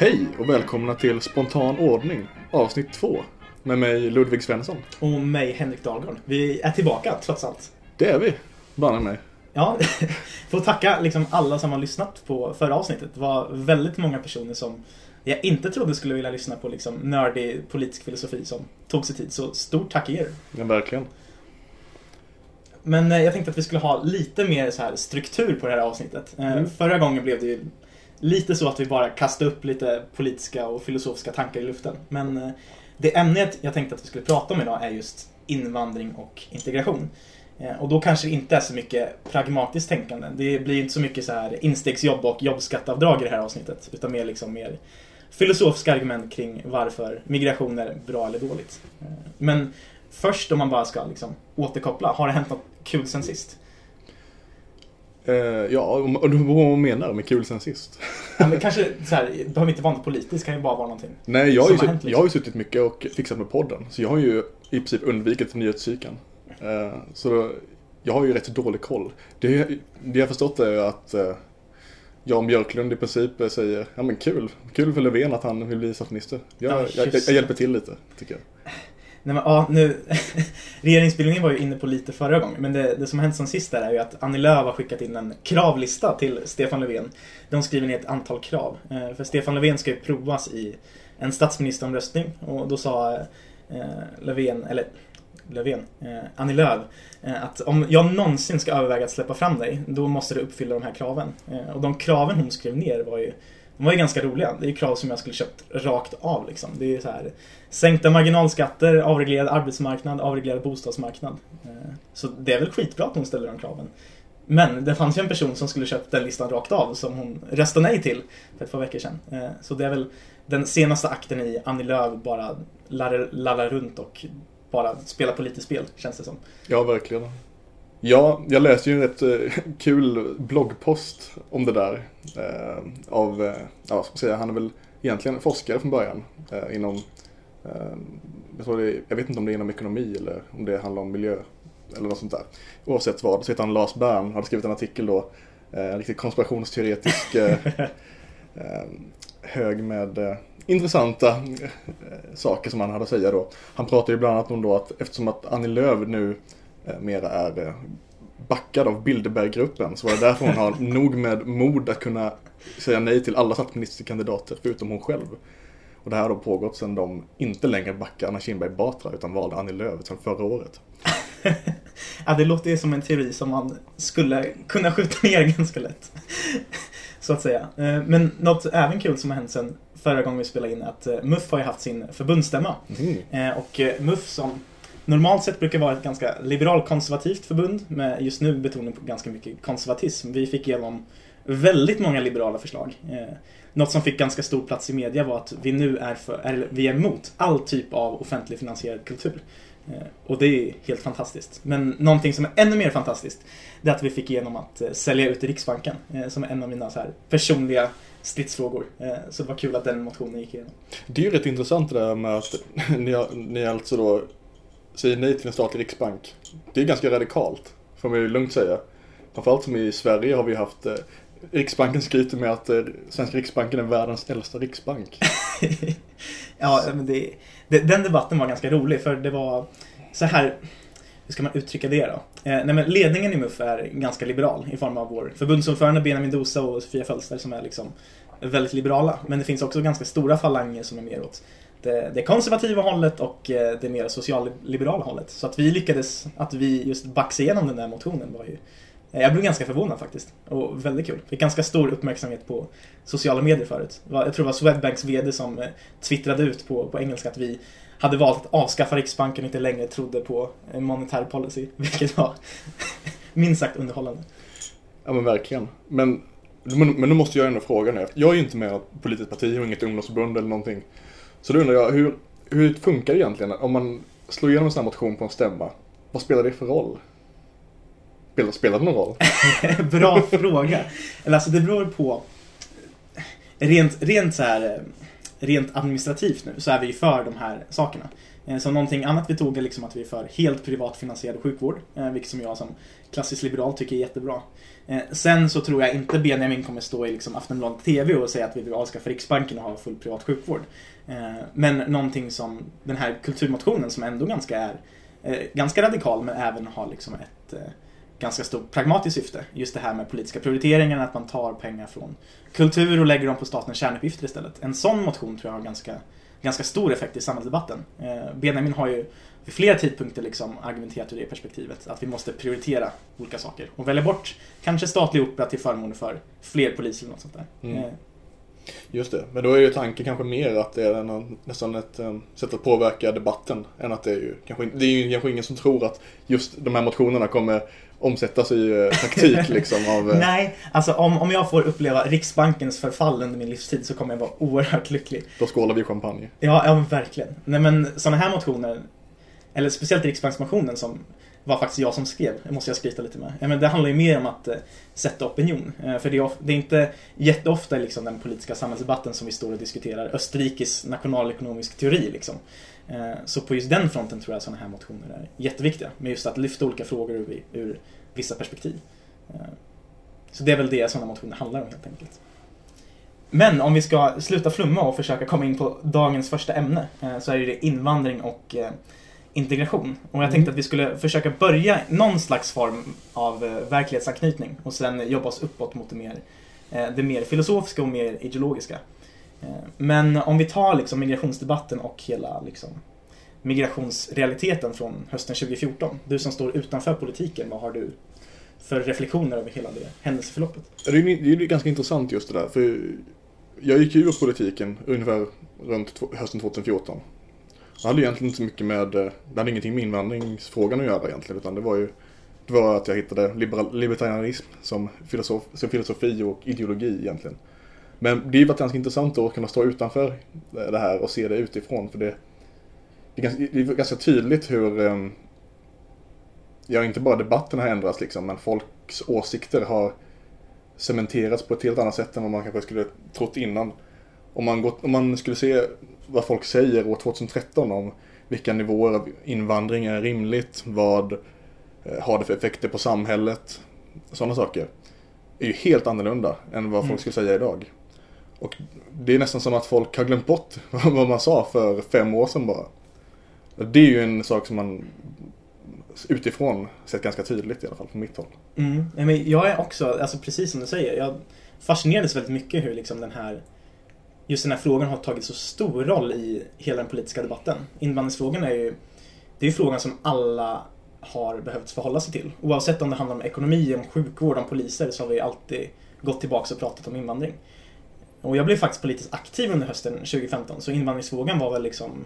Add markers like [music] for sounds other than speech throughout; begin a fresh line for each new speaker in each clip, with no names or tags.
Hej och välkomna till Spontan ordning, avsnitt 2. Med mig Ludvig Svensson.
Och mig Henrik Dahlgård. Vi är tillbaka trots allt.
Det är vi, banne mig.
Ja, [laughs] får tacka liksom alla som har lyssnat på förra avsnittet. Det var väldigt många personer som jag inte trodde skulle vilja lyssna på liksom nördig politisk filosofi som tog sig tid. Så stort tack er.
Ja, verkligen.
Men eh, jag tänkte att vi skulle ha lite mer så här struktur på det här avsnittet. Eh,
Mm.
Förra gången blev det ju lite så att vi bara kastar upp lite politiska och filosofiska tankar i luften. Men eh, det ämnet jag tänkte att vi skulle prata om idag är just invandring och integration. Eh, och då kanske det inte är så mycket pragmatiskt tänkande. Det blir inte så mycket så här instegsjobb och jobbskatteavdrag i det här avsnittet. Utan mer liksom mer filosofiska argument kring varför migration är bra eller dåligt. Eh, men först om man bara ska liksom återkoppla, har det hänt något kul sen sist?
Eh, ja, och du vad man menar med kul sen sist. [laughs]
Ja, men kanske så här, det behöver inte vara något politiskt, kan ju bara vara någonting.
Nej, jag har, ju,
har hänt, liksom.
jag har ju suttit mycket och fixat med podden. Så jag har ju i princip undvikit nyhetscykeln. Eh, så jag har ju rätt dålig koll. Det, det jag förstått är att eh, Jan Björklund i princip säger ja men kul, kul för Löfven att han vill bli statsminister. Jag,
Ja,
jag, jag, jag hjälper till lite, tycker jag.
Nej, men, ja, nu, [laughs] regeringsbildningen var ju inne på lite förra gången, men det, det som har hänt sen sist där är ju att Annie Lööf har skickat in en kravlista till Stefan Löfven. De skriver ner ett antal krav. Eh, för Stefan Löfven ska ju provas i en statsministeromröstning och då sa eh, Löfven, eller Löfven, eh, Annie Lööf, eh, att om jag någonsin ska överväga att släppa fram dig, då måste du uppfylla de här kraven. Eh, Och de kraven hon skrev ner var ju de var ju ganska roliga. Det är ju krav som jag skulle köpt rakt av liksom. Det är ju så här sänkta marginalskatter, avreglerad arbetsmarknad, avreglerad bostadsmarknad. Eh, så det är väl skitbra att hon ställer de kraven. Men det fanns ju en person som skulle köpt den listan rakt av som hon röstade nej till för ett par veckor sedan. Eh, så det är väl den senaste akten i Annie Lööf bara lallar, lallar runt och bara spelar politiskt spel, känns det som.
Ja, verkligen. Ja, jag läste ju en rätt eh, [laughs] kul bloggpost om det där. Eh, av, eh, ja vad ska man säga, han är väl egentligen forskare från början. Inom, jag, det, jag vet inte om det är inom ekonomi eller om det handlar om miljö. Eller något sånt där. Oavsett vad, så heter han Lars Bern, hade skrivit en artikel då. En riktigt konspirationsteoretisk [laughs] hög med intressanta saker som han hade att säga då. Han pratar ju bland annat om då att eftersom att Annie Lööf nu mera är eh, backad av Bilderberggruppen så var det därför hon har [laughs] nog med mod att kunna säga nej till alla statsministerkandidater förutom hon själv. Och det här har då pågått sedan de inte längre backar Anna Kinberg Batra utan valde Annie Lööf sedan förra året. [laughs]
Ja, det låter ju som en teori som man skulle kunna skjuta ner [laughs] ganska lätt. Så att säga. Eh, Men något även kul som har hänt sen förra gången vi spelade in är att eh, MUF har ju haft sin förbundsstämma.
Mm.
Eh, Och eh, MUF som normalt sett brukar vara ett ganska liberalkonservativt förbund med just nu betoning på ganska mycket konservatism. Vi fick igenom väldigt många liberala förslag. Eh, Något som fick ganska stor plats i media var att vi nu är, för, är, vi är emot all typ av offentlig finansierad kultur. Eh, Och det är helt fantastiskt. Men någonting som är ännu mer fantastiskt det är att vi fick igenom att eh, sälja ut Riksbanken eh, som är en av mina så här, personliga stridsfrågor. Eh, Så det var kul att den motionen gick igenom.
Det är ju rätt intressant det där med att [laughs] ni, har- ni alltså då säger nej till en statlig riksbank. Det är ganska radikalt, får man ju lugnt säga. Framförallt som i Sverige har vi haft eh, Riksbanken skryter med att eh, Svenska Riksbanken är världens äldsta riksbank. [laughs]
ja, men det, det, den debatten var ganska rolig för det var så här, hur ska man uttrycka det då? Eh, nej men ledningen i MUF är ganska liberal i form av vår förbundsordförande Benjamin Dosa och Sofia Fölster som är liksom väldigt liberala. Men det finns också ganska stora falanger som är mer åt det, eh, det konservativa hållet och eh, det mer socialliberala hållet. Så att vi lyckades, att vi just baxade igenom den där motionen var ju eh, jag blev ganska förvånad faktiskt. Och väldigt kul. Fick ganska stor uppmärksamhet på sociala medier förut. Jag tror det var Swedbanks VD som twittrade ut på, på engelska att vi hade valt att avskaffa Riksbanken och inte längre trodde på monetär policy. [laughs] Vilket var [laughs] minst sagt underhållande.
Ja men verkligen. Men, men, men då måste jag ändå fråga nu. Jag är ju inte med i något politiskt parti och inget ungdomsförbund eller någonting. Så då undrar jag, hur, hur funkar det egentligen? Om man slår igenom en sån här motion på en stämma, vad spelar det för roll? Spelar, spelar det någon roll? [laughs]
Bra fråga. Eller alltså det beror på rent, rent så här eh, rent administrativt nu så är vi ju för de här sakerna. Eh, så någonting annat vi tog är liksom att vi är för helt privatfinansierad sjukvård, eh, vilket som jag som klassisk liberal tycker är jättebra. Eh, sen så tror jag inte Benjamin kommer stå i liksom Aftonbladet TV och säga att vi vill avskaffa Riksbanken och ha full privat sjukvård. Men någonting som den här kulturmotionen som ändå ganska är ganska radikal men även har liksom ett ganska stort pragmatiskt syfte. Just det här med politiska prioriteringar, att man tar pengar från kultur och lägger dem på statens kärnuppgifter istället. En sån motion tror jag har ganska ganska stor effekt i samhällsdebatten. Eh, Benjamin har ju vid flera tidpunkter liksom argumenterat ur det perspektivet. Att vi måste prioritera olika saker och välja bort kanske statlig opera till förmån för fler poliser eller något sånt där. Mm. Eh.
Just det, men då är ju tanken kanske mer att det är nästan ett um, sätt att påverka debatten än att det är ju kanske, det är ju kanske ingen som tror att just de här motionerna kommer omsättas i uh, taktik [laughs] liksom av...
Uh... Nej, alltså om, om jag får uppleva Riksbankens förfall under min livstid så kommer jag vara oerhört lycklig.
Då skålar vi champagne.
Ja, ja verkligen. Nej men sådana här motioner, eller speciellt Riksbanksmotionen som var faktiskt jag som skrev, det måste jag skryta lite med. Men det handlar ju mer om att eh, sätta opinion. Eh, för det är, det är, inte jätteofta liksom, den politiska samhällsdebatten som vi står och diskuterar Österrikes nationalekonomisk teori. Liksom. Eh, så på just den fronten tror jag sådana här motioner är jätteviktiga. Med just att lyfta olika frågor ur, ur vissa perspektiv. Så det är väl det sådana motioner handlar om helt enkelt. Men om vi ska sluta flumma och försöka komma in på dagens första ämne så är det invandring och integration. Och jag tänkte mm. att vi skulle försöka börja någon slags form av verklighetsanknytning och sen jobba oss uppåt mot det mer, det mer filosofiska och mer ideologiska. Eh, men om vi tar liksom migrationsdebatten och hela liksom migrationsrealiteten från hösten 2014. Du som står utanför politiken, vad har du för reflektioner över hela det händelseförloppet?
Det är, är ganska intressant just det där. För jag gick ju ur politiken ungefär runt hösten 2014. Det hade egentligen inte så mycket med, eh, det hade ingenting med invandringsfrågan att göra egentligen. Utan det var ju det var att jag hittade liberal, libertarianism som, filosof, som filosofi och ideologi egentligen. Men det har varit ganska intressant att kunna stå utanför eh, det här och se det utifrån. För det, det, är, ganska, det är ganska tydligt hur, ehm, ja inte bara debatten har ändrats liksom, men folks åsikter har cementerats på ett helt annat sätt än vad man kanske skulle trott innan. Om man, gått, om man skulle se vad folk säger år 2013 om vilka nivåer av invandring är rimligt, vad eh, har det för effekter på samhället, sådana saker. är ju helt annorlunda än vad folk mm. skulle säga idag. Och det är nästan som att folk har glömt bort [laughs] vad man sa för fem år sedan bara. Det är ju en sak som man utifrån sett ganska tydligt i alla fall på mitt håll.
Mm. Men jag är också, alltså precis som du säger, jag fascinerades väldigt mycket hur liksom den här just den här frågan har tagit så stor roll i hela den politiska debatten. Invandringsfrågan är ju det är frågan som alla har behövt förhålla sig till. Oavsett om det handlar om ekonomi, om sjukvård, om poliser så har vi alltid gått tillbaka och pratat om invandring. Och jag blev faktiskt politiskt aktiv under hösten 2015 så invandringsfrågan var väl liksom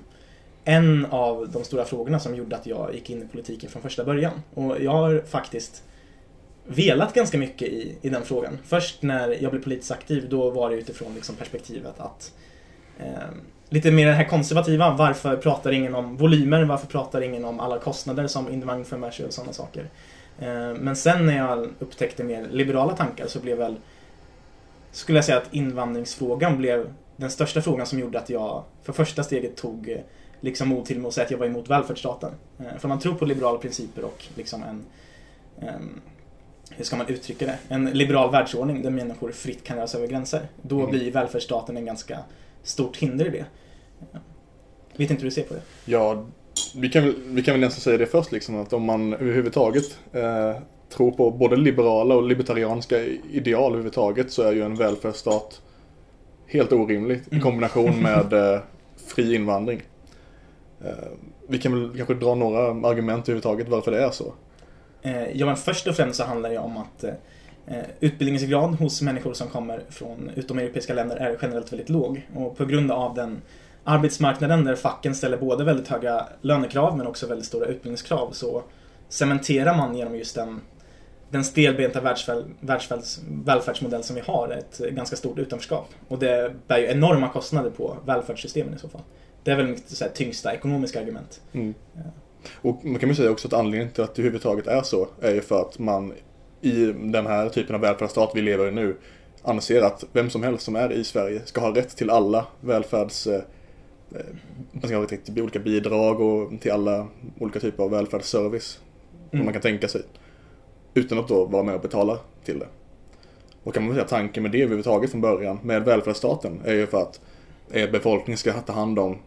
en av de stora frågorna som gjorde att jag gick in i politiken från första början. Och jag har faktiskt velat ganska mycket i, i den frågan. Först när jag blev politiskt aktiv då var det utifrån liksom perspektivet att eh, lite mer det här konservativa. Varför pratar ingen om volymer? Varför pratar ingen om alla kostnader som invandring för med sig och sådana saker? Eh, men sen när jag upptäckte mer liberala tankar så blev väl skulle jag säga att invandringsfrågan blev den största frågan som gjorde att jag för första steget tog eh, liksom mod till mig att säga att jag var emot välfärdsstaten. Eh, för man tror på liberala principer och liksom en, en hur ska man uttrycka det? En liberal världsordning där människor fritt kan röra sig över gränser. Då mm. blir välfärdsstaten en ganska stort hinder i det. Vet inte hur du ser på det?
Ja, vi kan, vi kan väl nästan säga det först liksom att om man överhuvudtaget eh, tror på både liberala och libertarianska ideal överhuvudtaget så är ju en välfärdsstat helt orimlig i mm. kombination [laughs] med eh, fri invandring. Eh, vi kan väl kanske dra några argument överhuvudtaget varför det är så.
Eh, ja, men först och främst så handlar det om att eh, utbildningsgrad hos människor som kommer från utomeuropeiska länder är generellt väldigt låg. Och på grund av den arbetsmarknaden där facken ställer både väldigt höga lönekrav men också väldigt stora utbildningskrav så cementerar man genom just den den stelbenta välfärdsmodell som vi har ett ganska stort utanförskap. Och det bär ju enorma kostnader på välfärdssystemen i så fall. Det är väl mitt så här, tyngsta ekonomiska argument. Mm.
Och man kan ju säga också att anledningen till att det överhuvudtaget är så är ju för att man i den här typen av välfärdsstat vi lever i nu anser att vem som helst som är i Sverige ska ha rätt till alla välfärds... Eh, man ska ha rätt till olika bidrag och till alla olika typer av välfärdsservice. Mm. man kan tänka sig. Utan att då vara med och betala till det. Och kan man säga tanken med det överhuvudtaget från början med välfärdsstaten är ju för att befolkningen ska ta hand om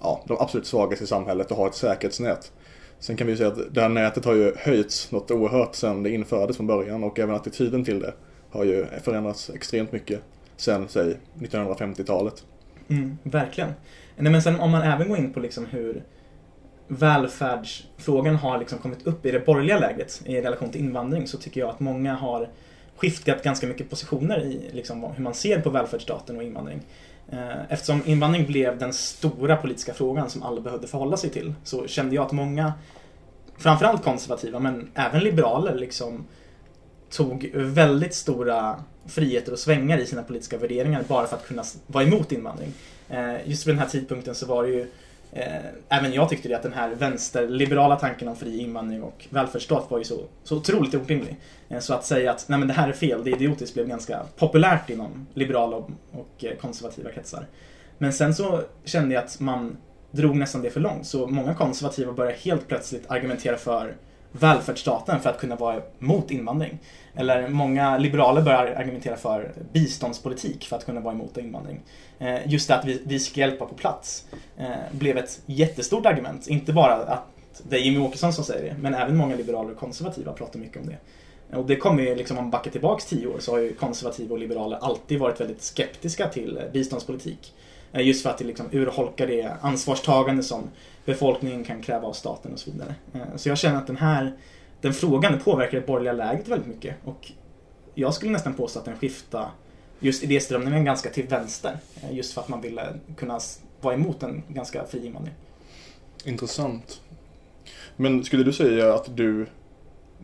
ja, de absolut svagaste i samhället och ha ett säkerhetsnät. Sen kan vi säga att det här nätet har ju höjts något oerhört sedan det infördes från början och även attityden till det har ju förändrats extremt mycket sen, säg, 1950-talet.
Mm, verkligen. Nej, men sen om man även går in på liksom hur välfärdsfrågan har liksom kommit upp i det borgerliga läget i relation till invandring så tycker jag att många har skiftat ganska mycket positioner i liksom hur man ser på välfärdsstaten och invandring. Eh, eftersom invandring blev den stora politiska frågan som alla behövde förhålla sig till så kände jag att många, framförallt konservativa men även liberaler, liksom tog väldigt stora friheter och svängar i sina politiska värderingar bara för att kunna vara emot invandring. Eh, just vid den här tidpunkten så var det ju Eh, även jag tyckte det att den här vänsterliberala tanken om fri invandring och välfärdsstat var ju så, så otroligt orimlig. Eh, så att säga att nej men det här är fel, det är idiotiskt blev ganska populärt inom liberala och, och eh, konservativa kretsar. Men sen så kände jag att man drog nästan det för långt. Så många konservativa började helt plötsligt argumentera för välfärdsstaten för att kunna vara mot invandring. Eller många liberaler börjar argumentera för biståndspolitik för att kunna vara emot invandring. Eh, just det att vi, vi ska hjälpa på plats eh, blev ett jättestort argument. Inte bara att det är Jimmy Åkesson som säger det, men även många liberaler och konservativa pratar mycket om det. Och det kommer ju liksom, om man backar tillbaks tio år så har ju konservativa och liberaler alltid varit väldigt skeptiska till eh, biståndspolitik. Just för att det liksom urholkar det ansvarstagande som befolkningen kan kräva av staten och så vidare. Eh, så jag känner att den här den frågan påverkar det borgerliga läget väldigt mycket. Och jag skulle nästan påstå att den skiftar just idéströmningen ganska till vänster. Eh, just för att man ville eh, kunna vara emot en ganska fri invandring.
Intressant. Men skulle du säga att du,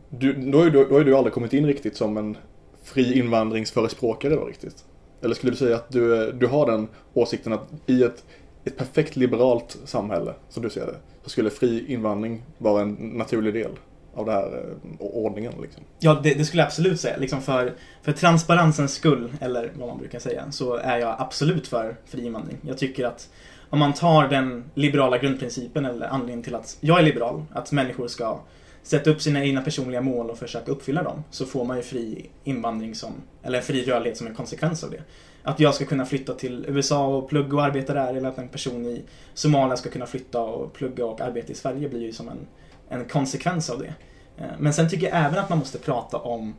du då, har ju, då har du aldrig kommit in riktigt som en fri invandringsförespråkare då riktigt? Eller skulle du säga att du, du har den åsikten att i ett, ett perfekt liberalt samhälle, som du ser det, så skulle fri invandring vara en naturlig del? av den här eh, ordningen. Liksom.
Ja, det, det, skulle jag absolut säga. Liksom för, för transparensens skull, eller vad man brukar säga, så är jag absolut för fri invandring. Jag tycker att om man tar den liberala grundprincipen, eller anledningen till att jag är liberal, att människor ska sätta upp sina egna personliga mål och försöka uppfylla dem, så får man ju fri invandring som, eller fri rörlighet som en konsekvens av det. Att jag ska kunna flytta till USA och plugga och arbeta där, eller att en person i Somalia ska kunna flytta och plugga och arbeta i Sverige blir ju som en en konsekvens av det. Eh, men sen tycker jag även att man måste prata om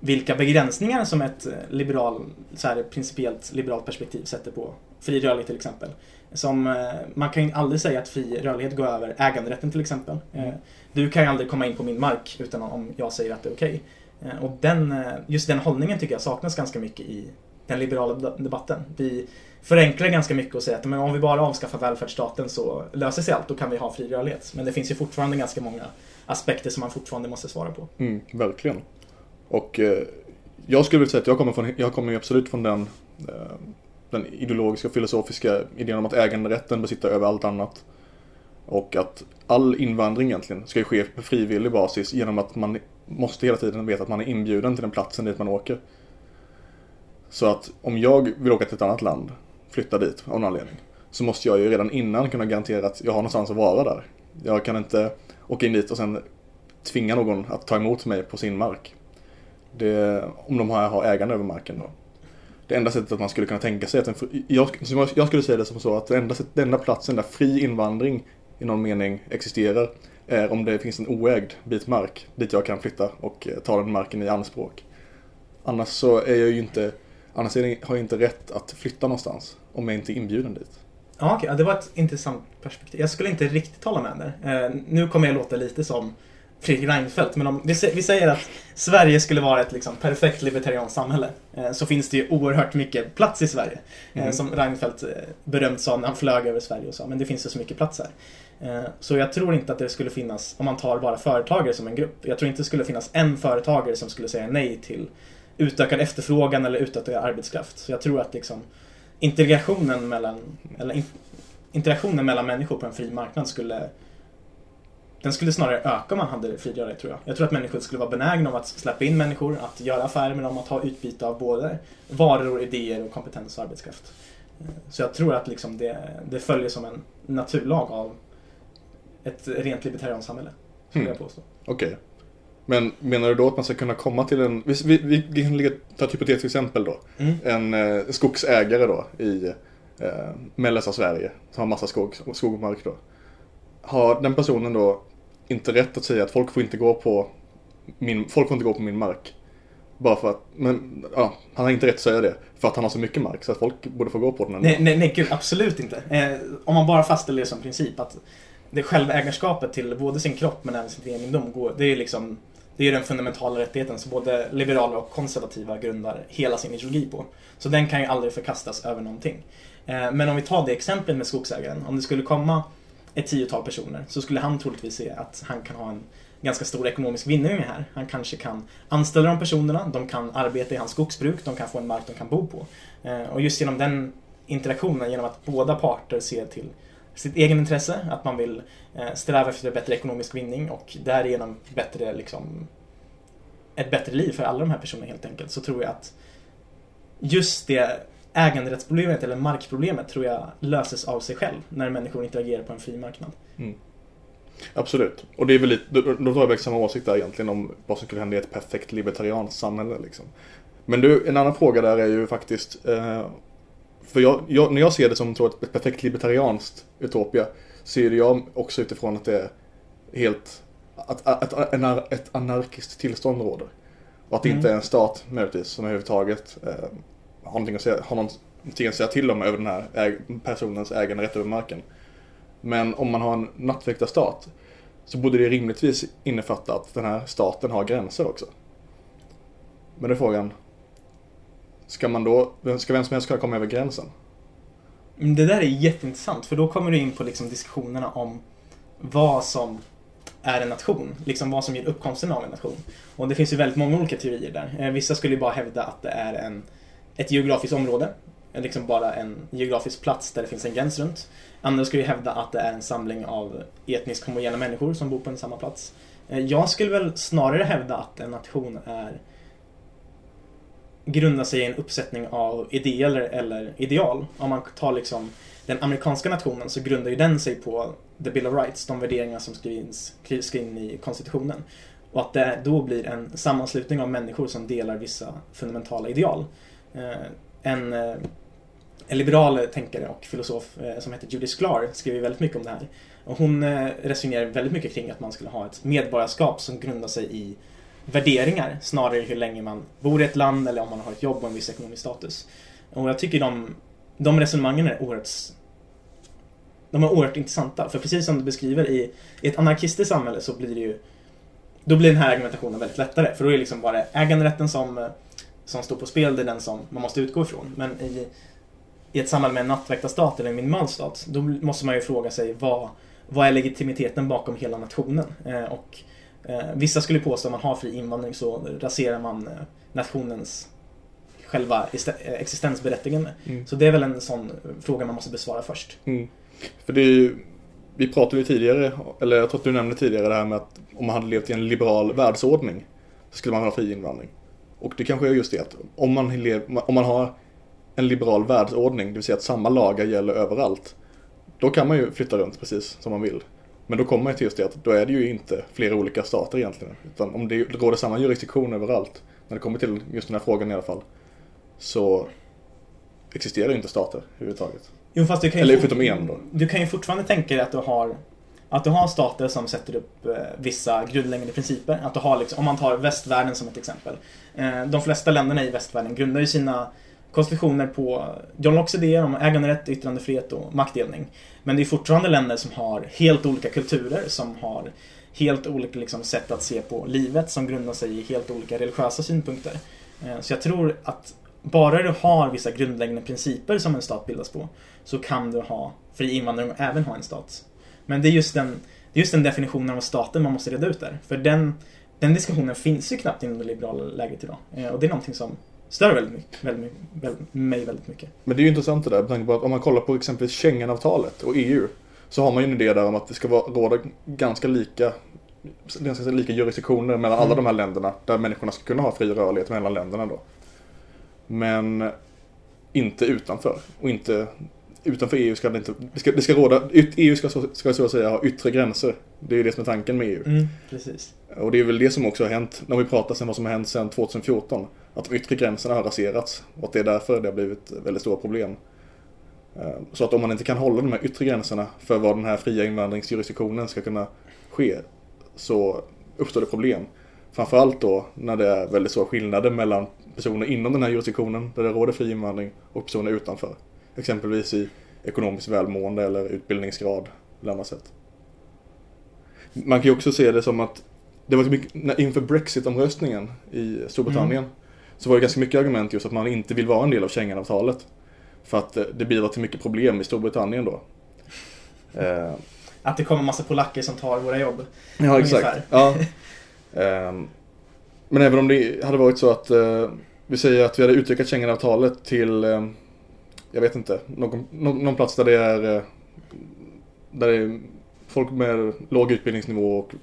vilka begränsningar som ett eh, liberal, så här, principiellt liberalt perspektiv sätter på fri rörlighet till exempel. Som, eh, man kan ju aldrig säga att fri rörlighet går över äganderätten till exempel. Mm. Du kan ju aldrig komma in på min mark utan om jag säger att det är okej. Okay. Och den, just den hållningen tycker jag saknas ganska mycket i den liberala debatten. Vi förenklar ganska mycket och säger att men om vi bara avskaffar välfärdsstaten så löser sig allt, då kan vi ha fri rörlighet. Men det finns ju fortfarande ganska många aspekter som man fortfarande måste svara på.
Mm, verkligen. Och eh, jag skulle vilja säga att jag kommer, från, jag kommer absolut från den, eh, den ideologiska och filosofiska idén om att äganderätten bör sitta över allt annat. Och att all invandring egentligen ska ske på frivillig basis genom att man måste hela tiden veta att man är inbjuden till den platsen dit man åker. Så att om jag vill åka till ett annat land, flytta dit av någon anledning, så måste jag ju redan innan kunna garantera att jag har någonstans att vara där. Jag kan inte åka in dit och sen tvinga någon att ta emot mig på sin mark. Det, om de har, har ägande över marken då. Det enda sättet att man skulle kunna tänka sig att en, jag, jag skulle säga det som så att den enda, den enda platsen där fri invandring i någon mening existerar är om det finns en oägd bit mark dit jag kan flytta och eh, ta den marken i anspråk. Annars så är jag ju inte Annars har jag inte rätt att flytta någonstans om jag inte är inbjuden dit.
Ja, okay. det var ett intressant perspektiv. Jag skulle inte riktigt hålla med där. Eh, nu kommer jag låta lite som Fredrik Reinfeldt, men om vi, vi säger att Sverige skulle vara ett liksom, perfekt libertarianskt samhälle, eh, så finns det ju oerhört mycket plats i Sverige. Eh, mm. Som Reinfeldt eh, berömt sa när han flög över Sverige och sa, men det finns ju så mycket plats här. Eh, så jag tror inte att det skulle finnas, om man tar bara företagare som en grupp, jag tror inte det skulle finnas en företagare som skulle säga nej till utökad efterfrågan eller utökad arbetskraft. Så jag tror att liksom integrationen mellan, eller in, interaktionen mellan människor på en fri marknad skulle den skulle snarare öka om man hade fri rörlighet tror jag. Jag tror att människor skulle vara benägna om att släppa in människor, att göra affärer med dem, att ha utbyte av både varor, idéer och kompetens och arbetskraft. Så jag tror att liksom det, det följer som en naturlag av ett rent libertarianskt samhälle. Skulle
Mm.
jag påstå.
Okej. Men menar du då att man ska kunna komma till en... Vi, vi, vi, kan ta ett hypotetiskt exempel då.
Mm.
En eh, skogsägare då i eh, mellersta Sverige som har massa skog, skog och mark då. Har den personen då inte rätt att säga att folk får inte gå på min, folk får inte gå på min mark? Bara för att, men ja, han har inte rätt att säga det. För att han har så mycket mark så att folk borde få gå på den ändå.
Nej, nej, nej, gud, absolut inte. Eh, om man bara fastställer det som princip att det självägarskapet till både sin kropp men även sin egendom, går, det är liksom det är den fundamentala rättigheten som både liberaler och konservativa grundar hela sin ideologi på. Så den kan ju aldrig förkastas över någonting. Eh, men om vi tar det exemplet med skogsägaren. Om det skulle komma ett tiotal personer så skulle han troligtvis se att han kan ha en ganska stor ekonomisk vinning här. Han kanske kan anställa de personerna, de kan arbeta i hans skogsbruk, de kan få en mark de kan bo på. Eh, och just genom den interaktionen, genom att båda parter ser till sitt egen intresse, att man vill eh, sträva efter bättre ekonomisk vinning och därigenom bättre, liksom, ett bättre liv för alla de här personerna helt enkelt, så tror jag att just det äganderättsproblemet eller markproblemet tror jag löses av sig själv när människor interagerar på en fri marknad. Mm.
Absolut. Och det är väl lite, då, då har vi samma åsikt där egentligen om vad som skulle hända i ett perfekt libertarianskt samhälle liksom. Men du, en annan fråga där är ju faktiskt eh, för jag, jag, när jag ser det som tror, ett, perfekt libertarianskt utopia Ser jag också utifrån att det är helt att, att, att, en, ett anarkiskt tillstånd råder. Och att det
Mm.
inte är en stat möjligtvis som överhuvudtaget eh, har, någonting att säga, har någonting att säga till om över den här äg, personens äganderätt över marken. Men om man har en nattväktarstat så borde det rimligtvis innefatta att den här staten har gränser också. Men då är frågan, ska man då, ska vem som helst kunna komma över gränsen?
Mm, det där är jätteintressant för då kommer du in på liksom diskussionerna om vad som är en nation, liksom vad som ger uppkomsten av en nation. Och det finns ju väldigt många olika teorier där. Eh, vissa skulle ju bara hävda att det är en, ett geografiskt område, eh, liksom bara en geografisk plats där det finns en gräns runt. Andra skulle ju hävda att det är en samling av etniskt homogena människor som bor på en samma plats. Eh, jag skulle väl snarare hävda att en nation är grundar sig i en uppsättning av idéer eller ideal. Om man tar liksom den amerikanska nationen så grundar ju den sig på the Bill of Rights, de värderingar som skrivs, skrivs in i konstitutionen. Och att det då blir en sammanslutning av människor som delar vissa fundamentala ideal. Eh, en, eh, en liberal tänkare och filosof eh, som heter Judith Sklar skriver väldigt mycket om det här. Och hon resonerar väldigt mycket kring att man skulle ha ett medborgarskap som grundar sig i värderingar snarare hur länge man bor i ett land eller om man har ett jobb och en viss ekonomisk status. Och jag tycker de, de resonemangen är oerhört de är oerhört intressanta. För precis som du beskriver i, i ett anarkistiskt samhälle så blir det ju då blir den här argumentationen väldigt lättare. För då är det liksom bara äganderätten som, eh, som står på spel, det är den som man måste utgå ifrån. Men i, i ett samhälle med en nattväktarstat eller en minimalstat, då måste man ju fråga sig vad, vad är legitimiteten bakom hela nationen? Eh, och vissa skulle påstå att om man har fri invandring så raserar man eh, nationens själva eh, existensberättigande.
Mm.
Så det är väl en sån fråga man måste besvara först.
Mm. För det är ju, vi pratade ju tidigare, eller jag tror att du nämnde tidigare det här med att om man hade levt i en liberal världsordning så skulle man ha fri invandring. Och det kanske är just det att om man, lev, om man har en liberal världsordning, det vill säga att samma lagar gäller överallt, då kan man ju flytta runt precis som man vill. Men då kommer man till just det att då är det ju inte flera olika stater egentligen. Utan om det råder samma jurisdiktion överallt, när det kommer till just den här frågan i alla fall, så existerar ju inte stater överhuvudtaget.
Jo, fast du kan
Eller förutom en då.
Du kan ju fortfarande tänka dig att du har att du har stater som sätter upp eh, vissa grundläggande principer. Att du har liksom, om man tar västvärlden som ett exempel. Eh, de flesta länderna i västvärlden grundar ju sina konstitutioner på John Lockes idéer om äganderätt, yttrandefrihet och maktdelning. Men det är fortfarande länder som har helt olika kulturer, som har helt olika liksom, sätt att se på livet, som grundar sig i helt olika religiösa synpunkter. Eh, så jag tror att bara du har vissa grundläggande principer som en stat bildas på, så kan du ha fri invandring och även ha en stat. Men det är just den, det är just den definitionen av staten man måste reda ut där. För den, den diskussionen finns ju knappt inom det liberala läget idag. Eh, och det är någonting som stör väldigt mycket, väldigt, väldigt, mig väldigt mycket.
Men det är ju intressant det där med tanke på att om man kollar på exempelvis Schengenavtalet och EU så har man ju en idé där om att det ska vara, råda ganska lika ganska lika jurisdiktioner mellan alla
Mm.
de här länderna där människorna ska kunna ha fri rörlighet mellan länderna då. Men inte utanför. Och inte utanför EU ska det inte, det ska, det ska råda, EU ska, ska så att säga ha yttre gränser. Det är ju det som är tanken med EU.
Mm, precis.
Och det är väl det som också har hänt när vi pratar sen vad som har hänt sedan 2014. Att de yttre gränserna har raserats och att det är därför det har blivit väldigt stora problem. Eh, Så att om man inte kan hålla de här yttre gränserna för vad den här fria invandringsjurisdiktionen ska kunna ske så uppstår det problem. Framförallt då när det är väldigt stora skillnader mellan personer inom den här jurisdiktionen där det råder fri invandring och personer utanför. Exempelvis i ekonomiskt välmående eller utbildningsgrad eller annat sätt. Man kan ju också se det som att det var mycket, inför Brexit-omröstningen i Storbritannien så var det ganska mycket argument just att man inte vill vara en del av Schengenavtalet. För att eh, det bidrar till mycket problem i Storbritannien då. [laughs] Eh,
Att det kommer massa polacker som tar våra jobb.
Ja, exakt. Ja. [laughs] Ehm, men även om det hade varit så att eh, vi säger att vi hade utökat Schengenavtalet till, eh, jag vet inte, någon, någon, plats där det är eh, där det är folk med låg utbildningsnivå och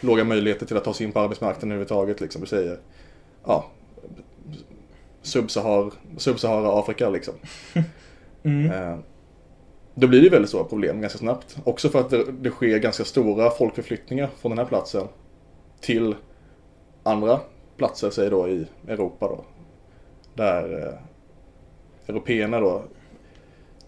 låga möjligheter till att ta sig in på arbetsmarknaden överhuvudtaget. Liksom, vi säger, ja, Subsahar, Subsahara Afrika liksom. [laughs]
Mm.
Eh, Då blir det väldigt stora problem ganska snabbt. Också för att det, det sker ganska stora folkförflyttningar från den här platsen till andra platser, säg då i Europa då. Där eh, européerna då,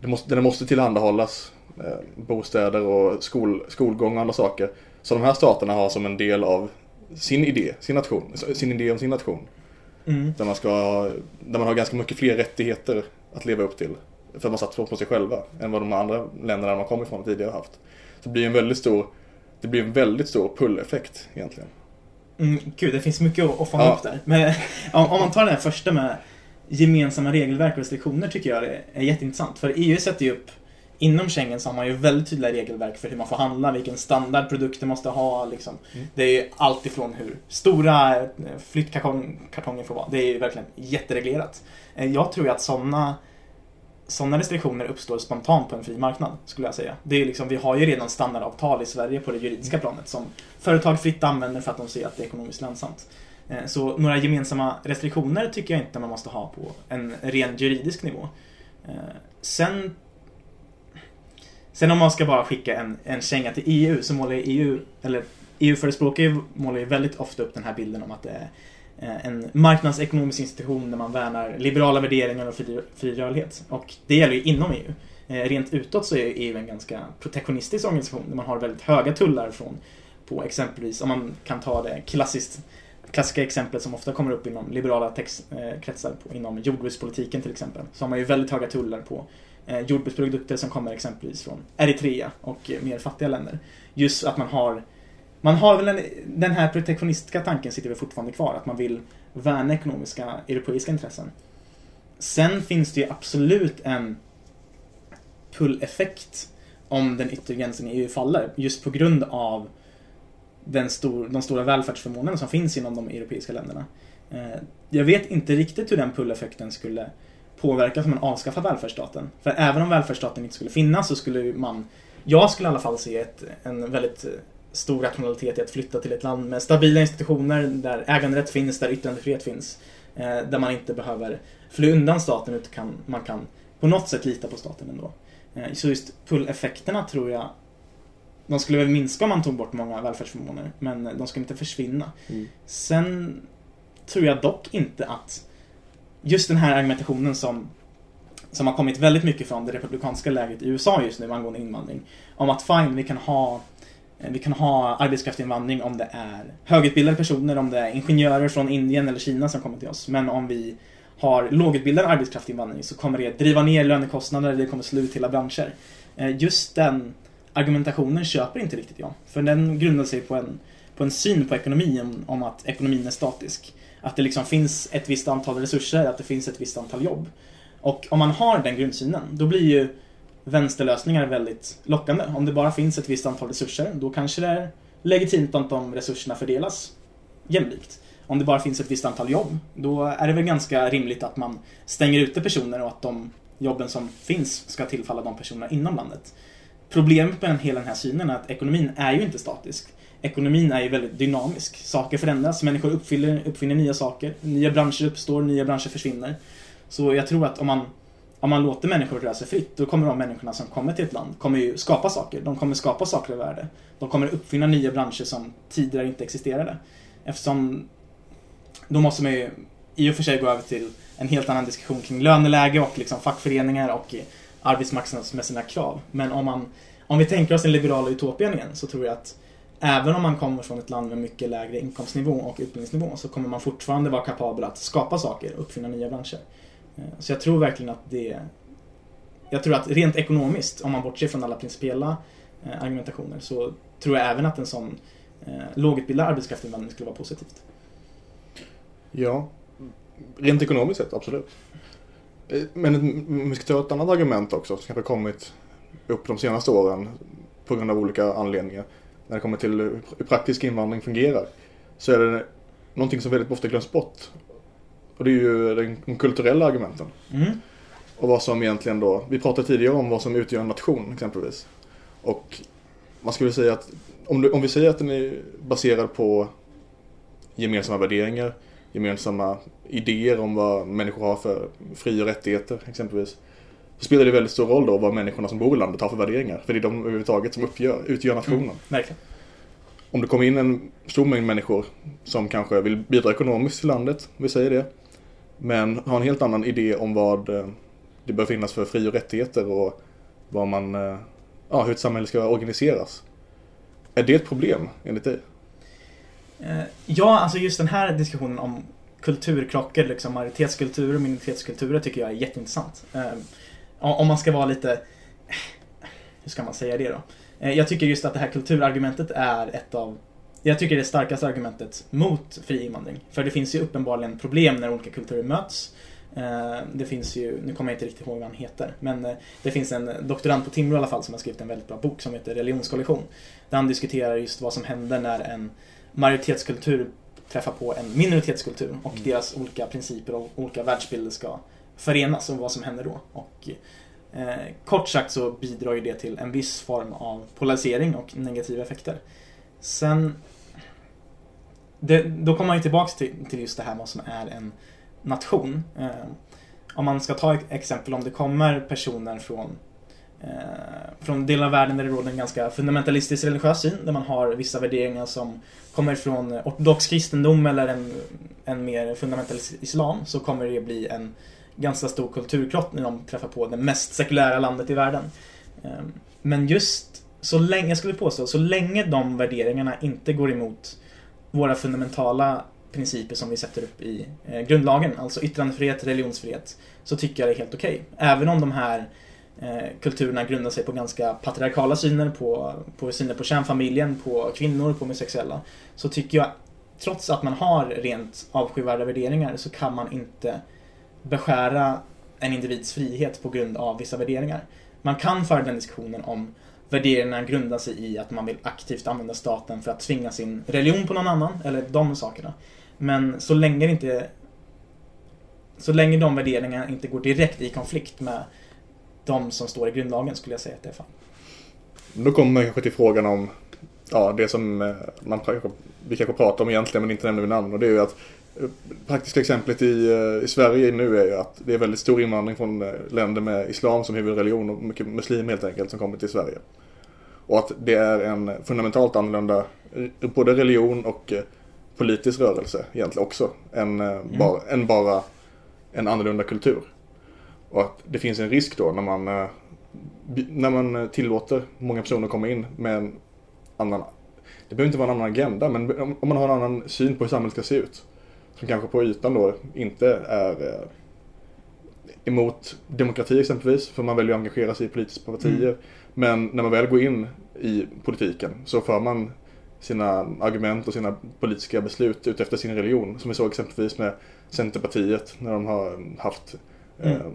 det måste, det måste tillhandahållas eh, bostäder och skol, skolgång och andra saker. Så de här staterna har som en del av sin idé, sin nation, sin idé om sin nation.
Mm.
Där man, ska, där man har ganska mycket fler rättigheter att leva upp till. För att man satt på sig själva än vad de andra länderna man kommer ifrån tidigare har haft. Så det blir en väldigt stor, det blir en väldigt stor pull-effekt egentligen.
Mm, gud, det finns mycket att, att fånga
Ja.
upp där. Men [laughs] om, om man tar den här första med gemensamma regelverk och restriktioner tycker jag är jätteintressant. För EU sätter ju upp, inom Schengen så har man ju väldigt tydliga regelverk för hur man får handla, vilken standard produkter måste ha. Liksom.
Mm.
Det är ju allt ifrån hur stora eh, flyttkartonger får vara. Det är ju verkligen jättereglerat. Eh, Jag tror ju att sådana sådana restriktioner uppstår spontant på en fri marknad, skulle jag säga. Det är liksom, vi har ju redan standardavtal i Sverige på det juridiska planet som företag fritt använder för att de ser att det är ekonomiskt lönsamt. Eh, så några gemensamma restriktioner tycker jag inte man måste ha på en ren juridisk nivå. Eh, sen Sen om man ska bara skicka en, en känga till EU så målar ju EU, eller EU-förespråkare målar ju väldigt ofta upp den här bilden om att det är eh, en marknadsekonomisk institution där man värnar liberala värderingar och fri, fri rörlighet. Och det gäller ju inom EU. Rent utåt så är EU en ganska protektionistisk organisation där man har väldigt höga tullar från på exempelvis, om man kan ta det klassiskt klassiska exemplet som ofta kommer upp inom liberala text, eh, kretsar, på, inom jordbrukspolitiken till exempel, så har man ju väldigt höga tullar på eh, jordbruksprodukter som kommer exempelvis från Eritrea och eh, mer fattiga länder. Just att man har man har väl en, den här protektionistiska tanken sitter väl fortfarande kvar, att man vill värna ekonomiska europeiska intressen. Sen finns det ju absolut en pull-effekt om den yttre gränsen i EU faller, just på grund av den stor, de stora välfärdsförmånerna som finns inom de europeiska länderna. Eh, jag vet inte riktigt hur den pull-effekten skulle påverkas om man avskaffar välfärdsstaten. För även om välfärdsstaten inte skulle finnas så skulle man, jag skulle i alla fall se ett, en väldigt eh, stor rationalitet i att flytta till ett land med stabila institutioner där äganderätt finns, där yttrandefrihet finns. Eh, där man inte behöver fly undan staten utan kan, man kan på något sätt lita på staten ändå. Så just pull-effekterna tror jag de skulle väl minska om man tog bort många välfärdsförmåner, men de skulle inte försvinna.
Mm.
Sen tror jag dock inte att just den här argumentationen som, som har kommit väldigt mycket från det republikanska läget i USA just nu angående invandring, om att fine, vi kan ha vi kan ha arbetskraftsinvandring om det är högutbildade personer, om det är ingenjörer från Indien eller Kina som kommer till oss. Men om vi har lågutbildad arbetskraftsinvandring så kommer det driva ner lönekostnader, det kommer slå ut hela branscher. Eh, Just den argumentationen köper inte riktigt jag. För den grundar sig på en, på en syn på ekonomin om att ekonomin är statisk. Att det liksom finns ett visst antal resurser, att det finns ett visst antal jobb. Och om man har den grundsynen, då blir ju vänsterlösningar väldigt lockande. Om det bara finns ett visst antal resurser, då kanske det är legitimt att de resurserna fördelas jämlikt. Om det bara finns ett visst antal jobb, då är det väl ganska rimligt att man stänger ute personer och att de jobben som finns ska tillfalla de personerna inom landet problemet med hela den här synen är att ekonomin är ju inte statisk. Ekonomin är ju väldigt dynamisk. Saker förändras, människor uppfinner, uppfinner nya saker. Nya branscher uppstår, nya branscher försvinner. Så jag tror att om man, om man låter människor röra sig fritt, då kommer de människorna som kommer till ett land kommer ju skapa saker. De kommer skapa saker av värde. De kommer uppfinna nya branscher som tidigare inte existerade. Eftersom då måste man ju i och för sig gå över till en helt annan diskussion kring löneläge och liksom fackföreningar och arbetsmarknadsmässiga krav. Men om, man, om vi tänker oss den liberala utopien igen så tror jag att även om man kommer från ett land med mycket lägre inkomstnivå och utbildningsnivå så kommer man fortfarande vara kapabel att skapa saker och uppfinna nya branscher. Eh, så jag tror verkligen att det... Jag tror att rent ekonomiskt, om man bortser från alla principiella eh, argumentationer, så tror jag även att en sån eh, lågutbildad arbetskraftsinvandring skulle vara positivt.
Ja, rent ekonomiskt sett, absolut. Men om vi ska ta ett annat argument också, som kanske kommit upp de senaste åren på grund av olika anledningar när det kommer till hur praktisk invandring fungerar så är det någonting som väldigt ofta glöms bort. Och det är ju de kulturella argumenten.
Mm.
Och vad som egentligen då, vi pratade tidigare om vad som utgör en nation exempelvis. Och man skulle säga att om, du, om vi säger att den är baserad på gemensamma värderingar, gemensamma idéer om vad människor har för fri och rättigheter exempelvis. Så spelar det väldigt stor roll då vad människorna som bor i landet har för värderingar. För det är de överhuvudtaget som uppgör, utgör nationen. Mm, Om det kommer in en stor mängd människor som kanske vill bidra ekonomiskt till landet, vi säger det. Men har en helt annan idé om vad eh, det bör finnas för fri och rättigheter och vad man, eh, ja, hur ett samhälle ska organiseras. Är det ett problem enligt dig?
Eh, ja, alltså just den här diskussionen om kulturkrockar, liksom majoritetskulturer och minoritetskulturer tycker jag är jätteintressant eh, om man ska vara lite... Hur ska man säga det då? Eh, jag tycker just att det här kulturargumentet är ett av jag tycker det är starkaste argumentet mot fri invandring. För det finns ju uppenbarligen problem när olika kulturer möts. Det finns ju, nu kommer jag inte riktigt ihåg vad han heter, men det finns en doktorand på Timrå i alla fall som har skrivit en väldigt bra bok som heter Religionskollision. Där han diskuterar just vad som händer när en majoritetskultur träffar på en minoritetskultur och mm. deras olika principer och olika världsbilder ska förenas och vad som händer då. Och, eh, kort sagt så bidrar ju det till en viss form av polarisering och negativa effekter. Sen det, då kommer man ju tillbaks till, till just det här vad som är en nation. Eh, om man ska ta ett exempel om det kommer personer från Eh, från delar av världen där det råder en ganska fundamentalistisk religiös syn, där man har vissa värderingar som kommer från ortodox kristendom eller en, en mer fundamentalistisk islam, så kommer det bli en ganska stor kulturkrock när de träffar på det mest sekulära landet i världen. Ehm, men just så länge, jag skulle påstå, så länge de värderingarna inte går emot våra fundamentala principer som vi sätter upp i eh, grundlagen, alltså yttrandefrihet, religionsfrihet, så tycker jag det är helt okej. Okay. Även om de här Eh, kulturerna grundar sig på ganska patriarkala syner, på, på syner på kärnfamiljen, på kvinnor, på homosexuella, så tycker jag, trots att man har rent avskyvärda värderingar, så kan man inte beskära en individs frihet på grund av vissa värderingar. Man kan föra den diskussionen om värderingarna grundar sig i att man vill aktivt använda staten för att tvinga sin religion på någon annan, eller de sakerna. Men så länge det inte så länge de värderingarna inte går direkt i konflikt med de som står i grundlagen skulle jag säga att det är fan.
Då kommer man kanske till frågan om ja, det som eh, man, vi kanske pratar om egentligen men inte nämner vid namn och det är ju att praktiska exemplet i, eh, i Sverige nu är ju att det är väldigt stor invandring från eh, länder med islam som huvudreligion och mycket muslim helt enkelt som kommer till Sverige. Och att det är en fundamentalt annorlunda både religion och eh, politisk rörelse egentligen också än, mm. bara, än bara en annorlunda kultur. Och att det finns en risk då när man, när man tillåter många personer komma in med en annan, det behöver inte vara en annan agenda, men om man har en annan syn på hur samhället ska se ut som kanske på ytan då inte är eh, emot demokrati exempelvis, för man väljer att engagera sig i politiska partier. Mm. Men när man väl går in i politiken så för man sina argument och sina politiska beslut utefter sin religion. Som vi såg exempelvis med Centerpartiet när de har haft eh, mm. eh,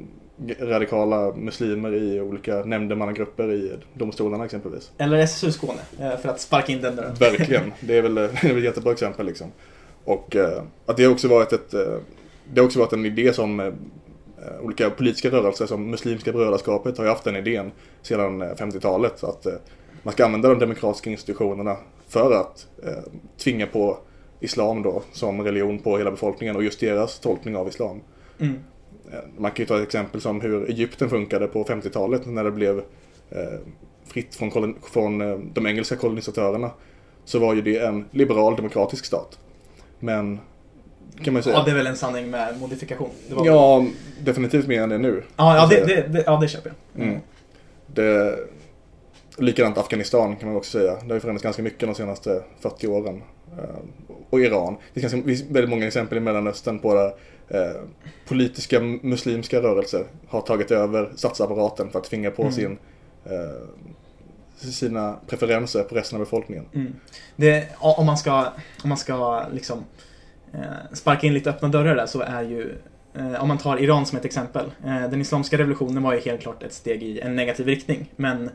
radikala muslimer i olika nämndemannagrupper i domstolarna exempelvis.
Eller SSU Skåne, eh, för att sparka in den dörren.
Verkligen, det är väl, [laughs] det är väl ett jättebra exempel liksom. Och eh, att det också varit ett, eh, det har också varit en idé som olika politiska rörelser som Muslimska brödraskapet har ju haft den idén sedan 50-talet att man ska använda de demokratiska institutionerna för att tvinga på islam då som religion på hela befolkningen och just deras tolkning av islam. Mm. Man kan ju ta ett exempel som hur Egypten funkade på 50-talet när det blev fritt från, från de engelska kolonisatörerna så var ju det en liberal demokratisk stat. Men kan man säga.
Ja, det är väl en sanning med modifikation.
ja, väl... definitivt mer än det nu.
Ja, ja, det, det, det, ja det köper jag.
Mm. Det, likadant Afghanistan kan man också säga. Det har ju förändrats ganska mycket de senaste 40 åren. Eh, och Iran. Det finns väldigt många exempel i Mellanöstern på där eh, politiska muslimska rörelser har tagit över statsapparaten för att tvinga på mm. sin eh, sina preferenser på resten av befolkningen. Mm.
Det, om man ska, om man ska liksom, eh, sparka in lite öppna dörrar där så är ju eh, om man tar Iran som ett exempel. Den islamiska revolutionen var ju helt klart ett steg i en negativ riktning. Men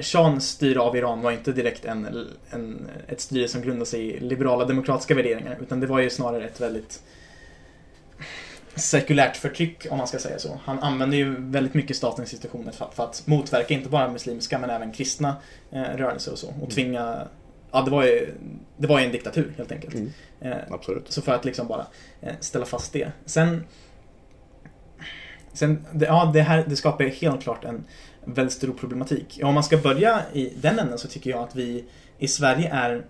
Shahs styre av Iran var inte direkt en, en, ett styre som grundade sig i liberala demokratiska värderingar. Utan det var ju snarare ett väldigt sekulärt förtryck, om man ska säga så. Han använder ju väldigt mycket statens institutioner för, för att motverka inte bara muslimska men även kristna eh, rörelser och så. Och mm. tvinga Ja, det var ju, det var ju en diktatur helt enkelt. Mm.
Eh, Absolut.
Så för att liksom bara eh, ställa fast det. Sen, sen det, ja, det här det skapar helt klart en väldigt stor problematik. Om man ska börja i den änden så tycker jag att vi i Sverige är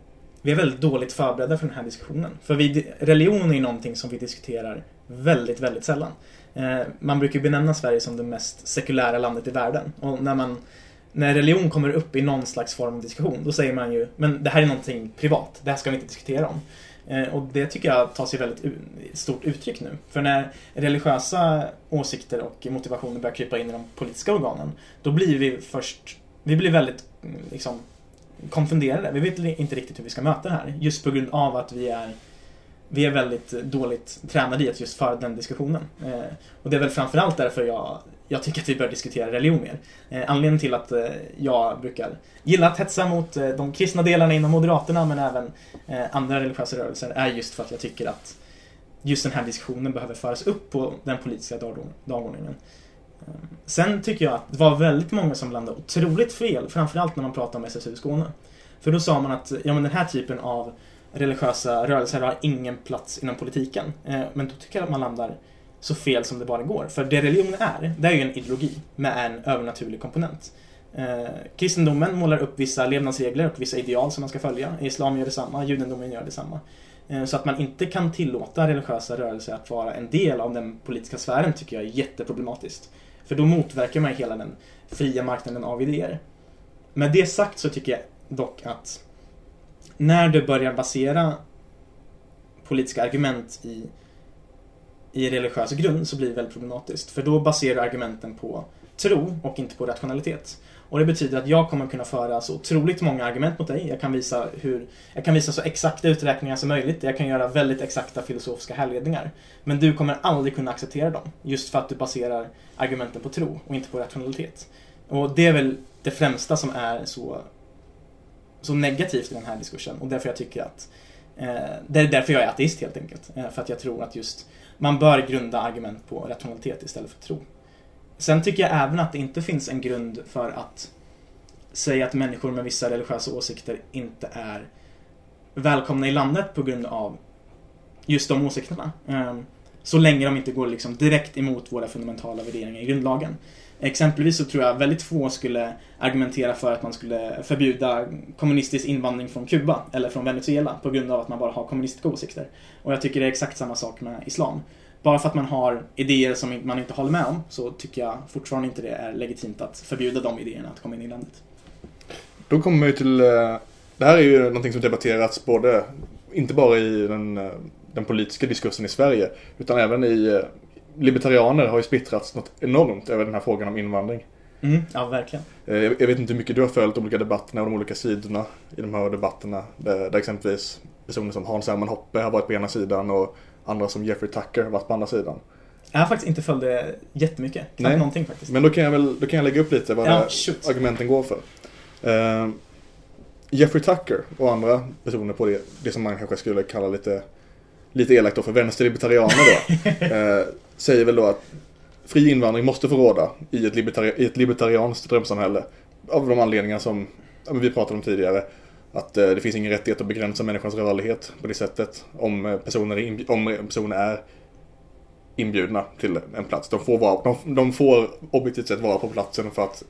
vi är väldigt dåligt förberedda för den här diskussionen. För vi, religion är ju någonting som vi diskuterar väldigt, väldigt sällan. Eh, man brukar benämna Sverige som det mest sekulära landet i världen. Och när, man, när religion kommer upp i någon slags form av diskussion, då säger man ju men det här är någonting privat, det här ska vi inte diskutera om. Eh, och det tycker jag tar sig väldigt stort uttryck nu. För när religiösa åsikter och motivationer börjar krypa in i de politiska organen, då blir vi först, vi blir väldigt liksom, konfunderade. Vi vet inte riktigt hur vi ska möta det här. Just på grund av att vi är vi är väldigt dåligt tränade i att just föra den diskussionen. Eh, och det är väl framförallt därför jag, jag tycker att vi bör diskutera religion mer. Eh, anledningen till att eh, jag brukar gilla att hetsa mot eh, de kristna delarna inom Moderaterna men även eh, andra religiösa rörelser är just för att jag tycker att just den här diskussionen behöver föras upp på den politiska dagordningen. Sen tycker jag att det var väldigt många som landade otroligt fel, framförallt när man pratade om SSU Skåne. För då sa man att ja, men den här typen av religiösa rörelser har ingen plats inom politiken. Eh, men då tycker jag att man landar så fel som det bara går. För det religion är, det är ju en ideologi med en övernaturlig komponent. Eh, kristendomen målar upp vissa levnadsregler och vissa ideal som man ska följa. Islam gör detsamma, judendomen gör detsamma. Eh, så att man inte kan tillåta religiösa rörelser att vara en del av den politiska sfären tycker jag är jätteproblematiskt. För då motverkar man hela den fria marknaden av idéer. Med det sagt så tycker jag dock att när du börjar basera politiska argument i, i religiös grund så blir det väldigt problematiskt. För då baserar du argumenten på tro och inte på rationalitet. Och det betyder att jag kommer kunna föra så otroligt många argument mot dig. Jag kan visa, hur, jag kan visa så exakta uträkningar som möjligt. Jag kan göra väldigt exakta filosofiska härledningar. Men du kommer aldrig kunna acceptera dem. Just för att du baserar argumenten på tro och inte på rationalitet. Och det är väl det främsta som är så så negativt i den här diskursen och därför jag tycker att eh, det är därför jag är ateist helt enkelt. Eh, för att jag tror att just man bör grunda argument på rationalitet istället för tro. Sen tycker jag även att det inte finns en grund för att säga att människor med vissa religiösa åsikter inte är välkomna i landet på grund av just de åsikterna. Ehm, så länge de inte går liksom direkt emot våra fundamentala värderingar i grundlagen. Exempelvis så tror jag väldigt få skulle argumentera för att man skulle förbjuda kommunistisk invandring från Kuba eller från Venezuela på grund av att man bara har kommunistiska åsikter. Och jag tycker det är exakt samma sak med islam. Bara för att man har idéer som man inte håller med om så tycker jag fortfarande inte det är legitimt att förbjuda de idéerna att komma in i landet.
Då kommer ju till, eh, det här är ju någonting som debatterats både, inte bara i den, eh, den politiska diskursen i Sverige, utan även i eh, libertarianer har ju splittrats något enormt över den här frågan om invandring.
Mm, ja, verkligen.
Jag vet inte hur mycket du har följt de olika debatterna och de olika sidorna i de här debatterna. Där, där exempelvis personer som Hans Hermann Hoppe har varit på ena sidan och andra som Jeffrey Tucker har varit på andra sidan.
Jag har faktiskt inte följt det jättemycket. Knappt Nej. någonting faktiskt.
Men då kan jag väl då kan jag lägga upp lite vad ja, argumenten går för. Uh, Jeffrey Tucker och andra personer på det, det som man kanske skulle kalla lite, lite elakt då för vänsterlibertarianer då. uh, [laughs] säger väl då att fri invandring måste få råda i ett, libertari i ett libertarianskt drömsamhälle. Av de anledningar som vi pratade om tidigare. Att eh, det finns ingen rättighet att begränsa människans rörlighet på det sättet. Om eh, personer, är om personer är inbjudna till en plats. De får, vara, de, de får objektivt sett vara på platsen för att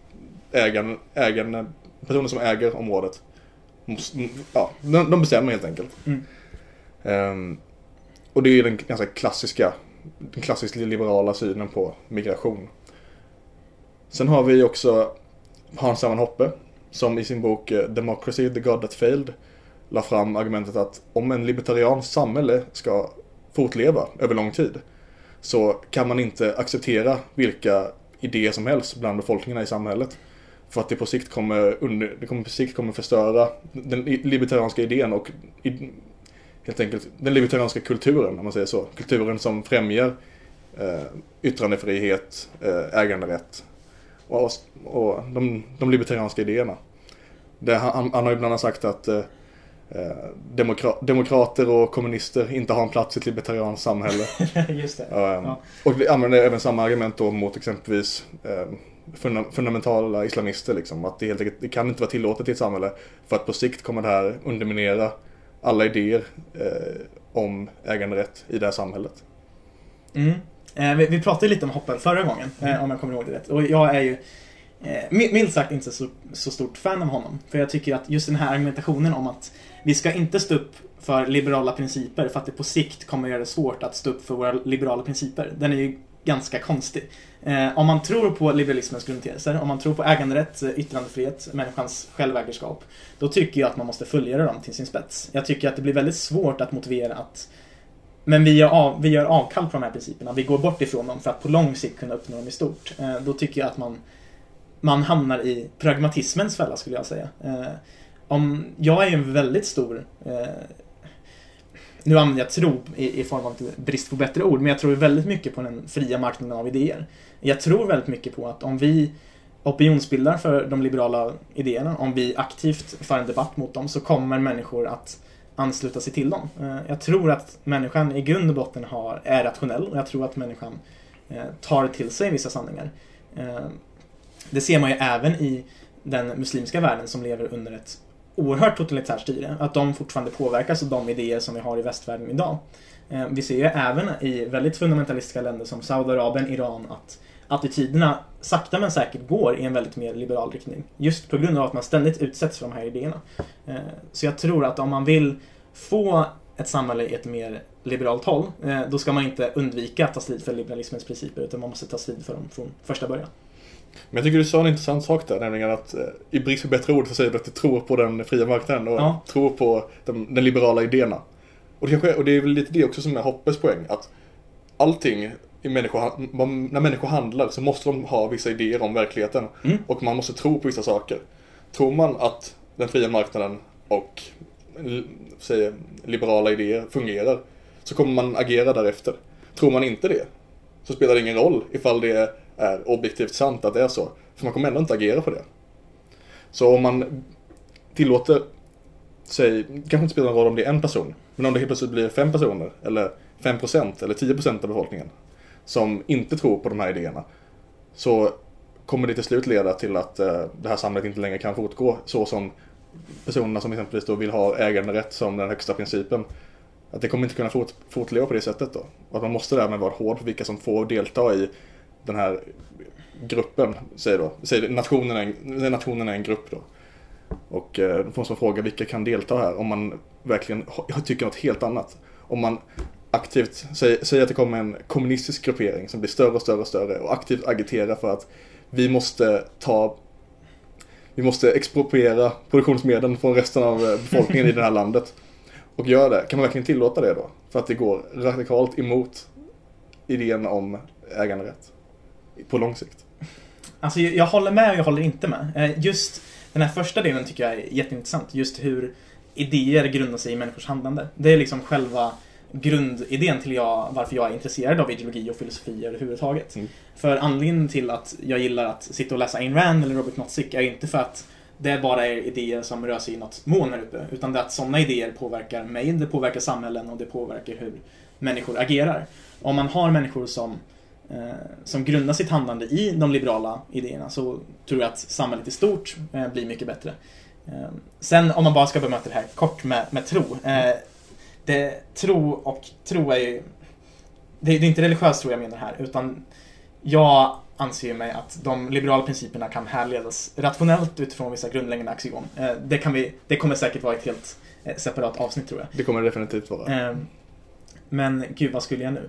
ägaren, ägaren, personer som äger området måste, ja, de, de bestämmer helt enkelt.
Mm.
Um, och det är den ganska klassiska, den klassiskt liberala synen på migration. Sen har vi också Hans Hermann Hoppe som i sin bok eh, Democracy, the God That Failed la fram argumentet att om en libertarianskt samhälle ska fortleva över lång tid så kan man inte acceptera vilka idéer som helst bland befolkningarna i samhället. För att det på sikt kommer, under, det kommer på sikt kommer förstöra den libertarianska idén och i, helt enkelt den libertarianska kulturen, om man säger så. Kulturen som främjar eh, yttrandefrihet, eh, äganderätt och, och de, de libertarianska idéerna. Det, han, han har ju bland annat sagt att eh, eh, demokra demokrater och kommunister inte har en plats i ett libertarianskt samhälle. [laughs]
Just det.
Um,
Ja.
Och vi använder även samma argument då mot exempelvis um, funda fundamentala islamister. Liksom, att det helt enkelt det kan inte vara tillåtet i ett samhälle för att på sikt kommer det här underminera alla idéer eh, om äganderätt i det här samhället.
Mm. Eh, vi, vi pratade lite om hoppen förra gången, eh, om jag kommer ihåg det rätt. Och jag är ju eh, mi- milt sagt inte så, så stort fan av honom. För jag tycker att just den här argumentationen om att vi ska inte stå upp för liberala principer för att det på sikt kommer göra det svårt att stå upp för våra liberala principer. Den är ju ganska konstig. Eh, om man tror på liberalismens grundteser, om man tror på äganderätt, yttrandefrihet, människans självägerskap, då tycker jag att man måste följa dem till sin spets. Jag tycker att det blir väldigt svårt att motivera att men vi gör, av, vi gör avkall på de här principerna. Vi går bort ifrån dem för att på lång sikt kunna uppnå dem i stort. Eh, då tycker jag att man, man hamnar i pragmatismens fälla skulle jag säga. Eh, om, jag är ju en väldigt stor eh, nu använder jag tro i, i form av brist på bättre ord, men jag tror väldigt mycket på den fria marknaden av idéer. Jag tror väldigt mycket på att om vi opinionsbildar för de liberala idéerna, om vi aktivt för en debatt mot dem, så kommer människor att ansluta sig till dem. Eh, jag tror att människan i grund och botten har, är rationell och jag tror att människan eh, tar till sig vissa sanningar. Eh, det ser man ju även i den muslimska världen som lever under ett oerhört totalitärt styre. Att de fortfarande påverkas av de idéer som vi har i västvärlden idag. Vi ser ju även i väldigt fundamentalistiska länder som Saudiarabien, Iran att attityderna sakta men säkert går i en väldigt mer liberal riktning. Just på grund av att man ständigt utsätts för de här idéerna. Eh, Så jag tror att om man vill få ett samhälle i ett mer liberalt håll, eh, då ska man inte undvika att ta strid för liberalismens principer, utan man måste ta strid för dem från första början.
Men jag tycker du sa en intressant sak där, nämligen att eh, i brist på bättre ord så säger du att du tror på den fria marknaden och
Ja.
tror på de, den liberala idéerna. Och det, kanske, och det är väl lite det också som är Hoppes poäng, att allting människor, när människor handlar så måste de ha vissa idéer om verkligheten.
Mm.
Och man måste tro på vissa saker. Tror man att den fria marknaden och säg, liberala idéer fungerar så kommer man agera därefter. Tror man inte det så spelar det ingen roll ifall det är objektivt sant att det är så. För man kommer ändå inte agera på det. Så om man tillåter, säg, kanske inte spelar någon roll om det är en person, men om det helt plötsligt blir fem personer, eller 5% eller 10% av befolkningen som inte tror på de här idéerna, så kommer det till slut leda till att eh, det här samhället inte längre kan fortgå så som personerna som exempelvis då vill ha äganderätt som den högsta principen. Att det kommer inte kunna fort, fortleva på det sättet då. Och att man måste därmed vara hård på vilka som får delta i den här gruppen, säger då. Säger nationen, är en, nationen är en grupp då. Och eh, då får man fråga vilka kan delta här om man verkligen tycker något helt annat. Om man aktivt säg, säg att det kommer en kommunistisk gruppering som blir större och större och större och aktivt agiterar för att vi måste ta vi måste expropriera produktionsmedlen från resten av eh, befolkningen i det här landet. Och gör det. Kan man verkligen tillåta det då? För att det går radikalt emot idén om äganderätt. På lång sikt.
Alltså, jag håller med och jag håller inte med. Eh, just den här första delen tycker jag är jätteintressant. Just hur idéer grundar sig i människors handlande. Det är liksom själva grundidén till jag, varför jag är intresserad av ideologi och filosofi överhuvudtaget.
Mm.
För anledningen till att jag gillar att sitta och läsa Ayn Rand eller Robert Nozick är inte för att det bara är idéer som rör sig i något moln här uppe. Utan det är att sådana idéer påverkar mig, det påverkar samhällen och det påverkar hur människor agerar. Om man har människor som eh, som grundar sitt handlande i de liberala idéerna så tror jag att samhället i stort eh, blir mycket bättre. Eh, sen om man bara ska bemöta det här kort med, med tro. Det, tro och tro är ju... Det, det är inte religiös tro jag menar här, utan jag anser mig att de liberala principerna kan härledas rationellt utifrån vissa grundläggande axiom. Eh, det, kan vi, det kommer säkert vara ett helt eh, separat avsnitt tror jag.
Det kommer det definitivt vara.
Eh, men gud, vad skulle jag nu?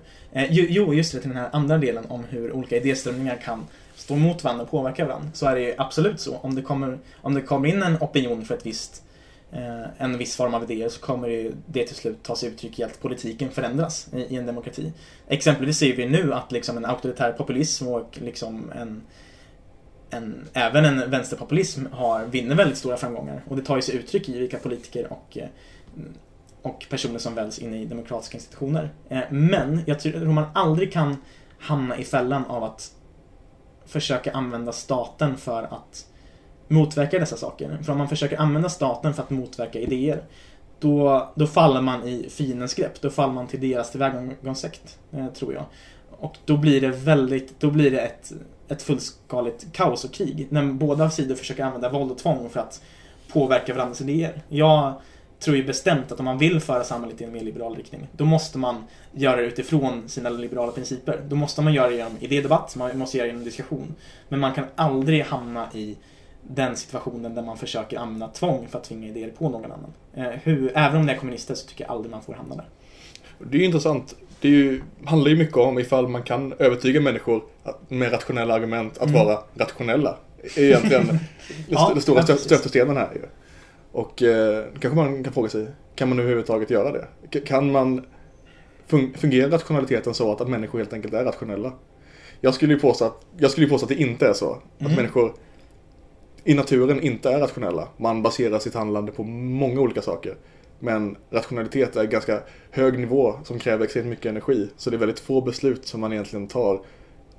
Jo, just det, till den här andra delen om hur olika idéströmningar kan stå mot varandra och påverka varandra. Så är det absolut så. Om det kommer, om det kommer in en opinion för ett visst Eh, en viss form av idéer så kommer det till slut ta sig uttryck i att politiken förändras i, en demokrati. Exempelvis ser vi nu att liksom en auktoritär populism och liksom en, en, även en vänsterpopulism har, vinner väldigt stora framgångar. Och det tar sig uttryck i vilka politiker och, eh, och personer som väljs in i demokratiska institutioner. Eh, men jag tror man aldrig kan hamna i fällan av att försöka använda staten för att motverka dessa saker. För om man försöker använda staten för att motverka idéer då, då faller man i fiendens grepp. Då faller man till deras tillvägagångssätt, eh, tror jag. Och då blir det väldigt, då blir det ett, ett fullskaligt kaos och krig. När båda sidor försöker använda våld och tvång för att påverka varandras idéer. Jag tror ju bestämt att om man vill föra samhället i en mer liberal riktning, då måste man göra det utifrån sina liberala principer. Då måste man göra det genom idédebatt, man måste göra det genom diskussion. Men man kan aldrig hamna i den situationen där man försöker använda tvång för att tvinga idéer på någon annan. Eh, hur, även om det är kommunister så tycker jag aldrig man får hamna där.
Det är ju intressant. Det är ju, handlar ju mycket om ifall man kan övertyga människor med rationella argument att mm. vara rationella. Egentligen [laughs] ja, den stora stötestenen här ju. Och eh, kanske man kan fråga sig, kan man överhuvudtaget göra det? Kan man fungera rationaliteten så att, att människor helt enkelt är rationella? Jag skulle ju påstå att, jag skulle påstå att det inte är så. Att mm. människor i naturen inte är rationella. Man baserar sitt handlande på många olika saker. Men rationalitet är ganska hög nivå som kräver extremt mycket energi. Så det är väldigt få beslut som man egentligen tar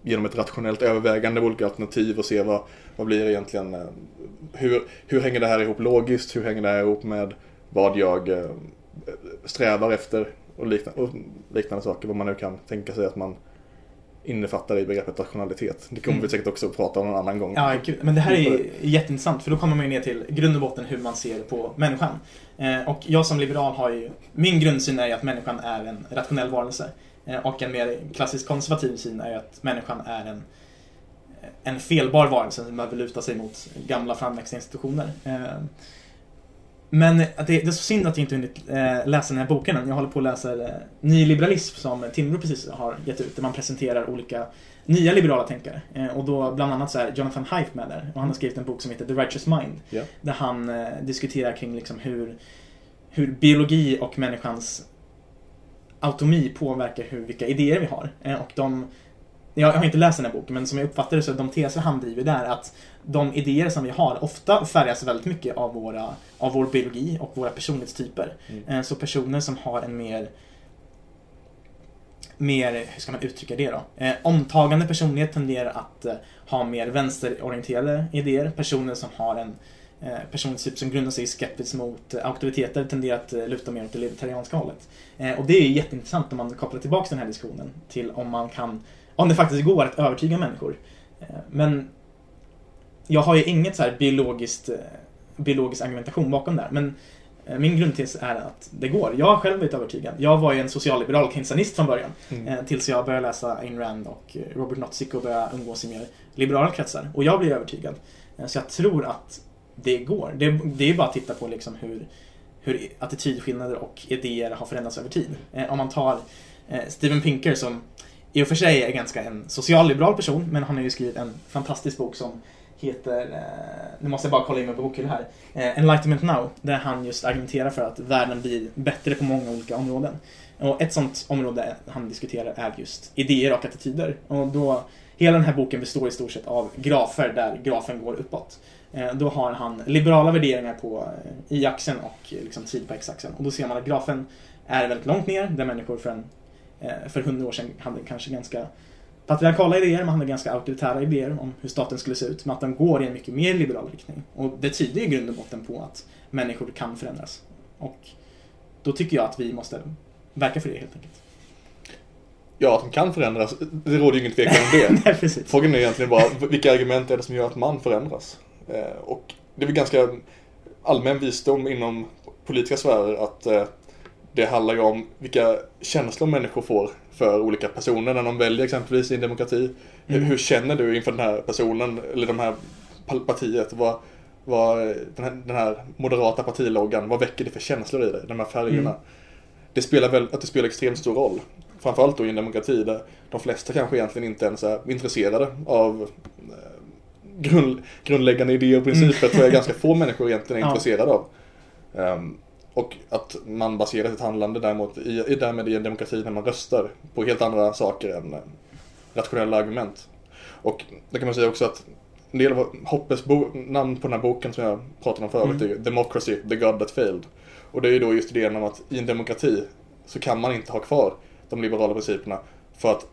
genom ett rationellt övervägande av olika alternativ och se vad, vad blir egentligen, eh, hur, hur hänger det här ihop logiskt, hur hänger det här ihop med vad jag eh, strävar efter och liknande, och liknande saker, vad man nu kan tänka sig att man innefattar i begreppet rationalitet. Det kommer mm. vi säkert också prata om någon annan gång.
Ja, gud. men det här är jätteintressant för då kommer man ju ner till grund och botten hur man ser på människan. Eh, och jag som liberal har ju, min grundsyn är ju att människan är en rationell varelse. Eh, och en mer klassisk konservativ syn är ju att människan är en, en felbar varelse som behöver luta sig mot gamla framväxta institutioner. Eh, men det, det, är så synd att jag inte hunnit eh, läsa den här boken än. Jag håller på att läsa eh, Nyliberalism som Timbro precis har gett ut. Där man presenterar olika nya liberala tänkare. Eh, och då bland annat så Jonathan Haidt med där. Och han har skrivit en bok som heter The Righteous Mind. Yeah. Där han eh, diskuterar kring liksom hur, hur biologi och människans automi påverkar hur, vilka idéer vi har. Och de jag har inte läst den här boken, men som jag uppfattar det så de teser han driver där att de idéer som vi har ofta färgas väldigt mycket av, våra, av vår biologi och våra personlighetstyper. Mm. Eh, så personer som har en mer mer, hur ska man uttrycka det då? Eh, omtagande personlighet tenderar att eh, ha mer vänsterorienterade idéer. Personer som har en eh, personlighetstyp som grundar sig i skepsis mot eh, auktoriteter tenderar att eh, luta mer åt det libertarianska hållet. Och det är jätteintressant om man kopplar tillbaka den här diskussionen till om man kan om det faktiskt går att övertyga människor. Men jag har ju inget så här biologiskt, eh, biologisk argumentation bakom det här. Men eh, min grundtes är att det går. Jag har själv blivit övertygad. Jag var ju en socialliberal keynesianist från början. Mm. Tills jag började läsa Ayn Rand och Robert Nozick och började umgås i mer liberala kretsar. Och jag blev övertygad. Så jag tror att det går. Det, det är bara att titta på liksom hur, hur attitydskillnader och idéer har förändrats över tid. Om man tar Steven Pinker som i och för sig är ganska en socialliberal person, men han har ju skrivit en fantastisk bok som heter, eh, nu måste jag bara kolla in mig på bokhyllan här, eh, Enlightenment Now, där han just argumenterar för att världen blir bättre på många olika områden. Och ett sånt område han diskuterar är just idéer och attityder. Och då, hela den här boken består i stort sett av grafer där grafen går uppåt. Eh, då har han liberala värderingar på eh, y-axeln och eh, liksom tid på x-axeln. Och då ser man att grafen är väldigt långt ner, där människor för en Eh, för hundra år sedan hade kanske ganska patriarkala idéer, man hade ganska auktoritära idéer om hur staten skulle se ut, men att den går i en mycket mer liberal riktning. Och det tyder i grund och botten på att människor kan förändras. Och då tycker jag att vi måste verka för det helt enkelt.
ja, att de kan förändras, det råder ju ingen tvekan om det. [laughs]
Nej, precis.
Frågan är egentligen bara, vilka argument är det som gör att man förändras? Eh, och det är väl ganska allmän visdom inom politiska sfärer att eh, det handlar ju om vilka känslor människor får för olika personer när de väljer exempelvis i en demokrati. Hur,
Mm.
hur känner du inför den här personen eller det här partiet? Vad, vad, den, här, den här moderata partiloggan, vad väcker det för känslor i dig? De här färgerna.
Mm.
Det spelar väl att det spelar extremt stor roll. Framförallt då i en demokrati där de flesta kanske egentligen inte ens är intresserade av eh, grund, grundläggande idéer och principer tror jag ganska få människor egentligen är
Ja.
intresserade av. Ehm, och att man baserar sitt handlande däremot i, i, därmed i en demokrati när man röstar på helt andra saker än eh, rationella argument. Och det kan man säga också att en del av Hoppes namn på den här boken som jag pratade om förut
Mm.
är Democracy, the God that failed. Och det är ju då just idén om att i en demokrati så kan man inte ha kvar de liberala principerna för att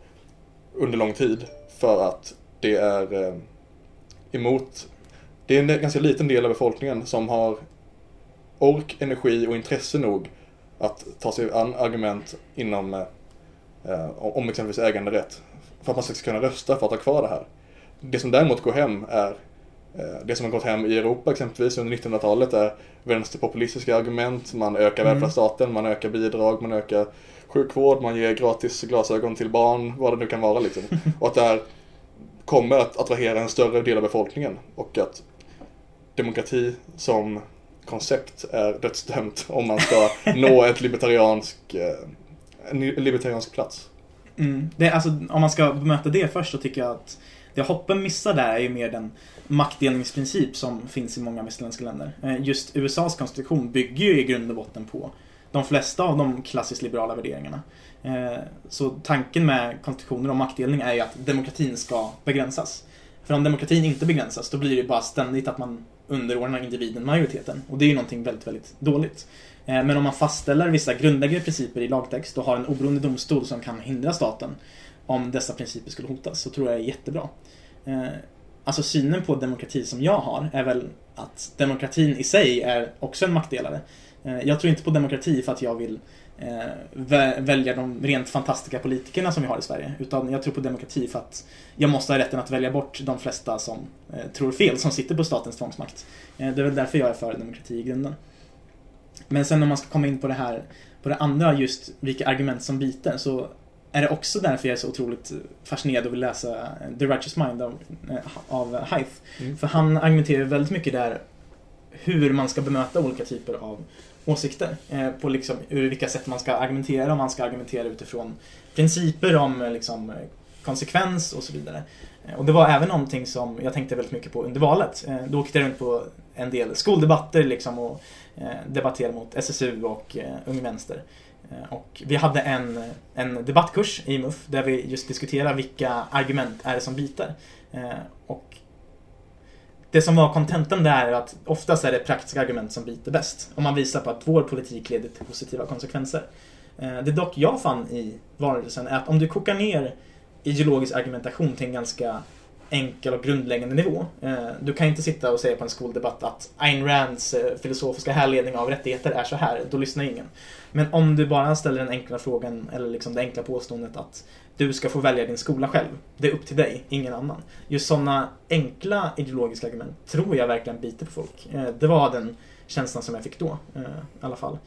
under lång tid för att det är eh, emot det är en ganska liten del av befolkningen som har ork, energi och intresse nog att ta sig an argument inom eh, eh, om exempelvis äganderätt för att man ska kunna rösta för att ha kvar det här. Det som däremot går hem är eh, det som har gått hem i Europa exempelvis under 1900-talet är vänsterpopulistiska argument, man ökar
Mm.
välfärdsstaten, man ökar bidrag, man ökar sjukvård, man ger gratis glasögon till barn, vad det nu kan vara liksom. [laughs] Och att det här kommer att attrahera en större del av befolkningen och att demokrati som koncept är dödsdömt om man ska [laughs] nå ett libertariansk, eh, en libertariansk plats.
Mm. Det, alltså, om man ska bemöta det först så tycker jag att det Hoppen missar där är ju mer den maktdelningsprincip som finns i många västerländska länder. Eh, Just USAs konstitution bygger ju i grund och botten på de flesta av de klassiskt liberala värderingarna. Eh, Så tanken med konstitutioner om maktdelning är ju att demokratin ska begränsas. För om demokratin inte begränsas då blir det bara ständigt att man underordnar individen majoriteten. Och det är ju någonting väldigt, väldigt dåligt. Eh, men om man fastställer vissa grundläggande principer i lagtext och har en oberoende domstol som kan hindra staten om dessa principer skulle hotas så tror jag det är jättebra. Eh, alltså synen på demokrati som jag har är väl att demokratin i sig är också en maktdelare. Eh, jag tror inte på demokrati för att jag vill välja de rent fantastiska politikerna som vi har i Sverige. Utan jag tror på demokrati för att jag måste ha rätten att välja bort de flesta som eh, tror fel, som sitter på statens tvångsmakt. Eh, Det är väl därför jag är för demokrati i grunden. Men sen om man ska komma in på det här, på det andra, just vilka argument som biter, så är det också därför jag är så otroligt fascinerad och vill läsa The Righteous Mind av, eh, av Hythe.
Mm.
För han argumenterar väldigt mycket där hur man ska bemöta olika typer av åsikter. Eh, på liksom, ur vilka sätt man ska argumentera, om man ska argumentera utifrån principer om eh, liksom, eh, konsekvens och så vidare. Och det var även någonting som jag tänkte väldigt mycket på under valet. Då åkte jag runt på en del skoldebatter liksom och debatterade mot SSU och Ung Vänster. Och vi hade en, en debattkurs i MUF där vi just diskuterade vilka argument är det som biter. Och det som var kontentan där är att oftast är det praktiska argument som biter bäst. Om man visar på att vår politik leder till positiva konsekvenser. Eh, det dock jag fann i valrörelsen är att om du kokar ner ideologisk argumentation till en ganska enkel och grundläggande nivå. Eh, du kan inte sitta och säga på en skoldebatt att Ayn Rands eh, filosofiska härledning av rättigheter är så här, då lyssnar ingen. Men om du bara ställer den enkla frågan, eller liksom det enkla påståendet att du ska få välja din skola själv. Det är upp till dig, ingen annan. Just sådana enkla ideologiska argument tror jag verkligen biter på folk. Eh, det var den känslan som jag fick då, eh, i alla fall.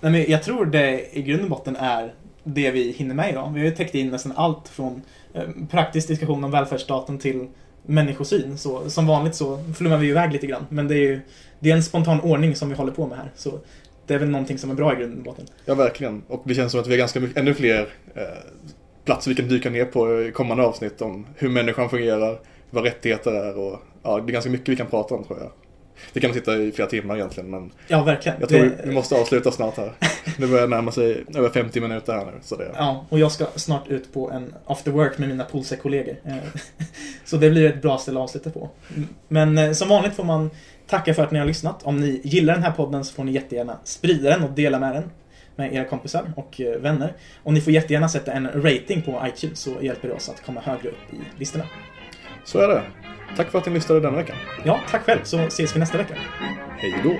Nej, men jag tror det i grund och botten är det vi hinner med idag. Vi har ju täckt in nästan allt från eh, praktisk diskussion om välfärdsstaten till människosyn. Så, som vanligt så flummar vi iväg lite grann. Men det är ju det är en spontan ordning som vi håller på med här. Så det är väl någonting som är bra i grund och botten.
Ja, verkligen. Och det känns som att vi har ganska mycket, ännu fler eh, platser vi kan dyka ner på i kommande avsnitt om hur människan fungerar, vad rättigheter är och ja, det är ganska mycket vi kan prata om tror jag. Vi kan sitta i flera timmar egentligen men
Ja, verkligen.
jag tror
Det-
vi måste avsluta snart här. [laughs] Det börjar närma sig över 50 minuter här nu. Så det,
Ja, och jag ska snart ut på en after work med mina Polsek-kollegor. Eh, [laughs] Så det blir ett bra ställe att avsluta på. Men eh, som vanligt får man tacka för att ni har lyssnat. Om ni gillar den här podden så får ni jättegärna sprida den och dela med den med era kompisar och eh, vänner. Och ni får jättegärna sätta en rating på iTunes så hjälper det oss att komma högre upp i listorna.
så är det. Tack för att ni lyssnade denna veckan.
Ja, tack själv så ses vi nästa vecka.
Hej då!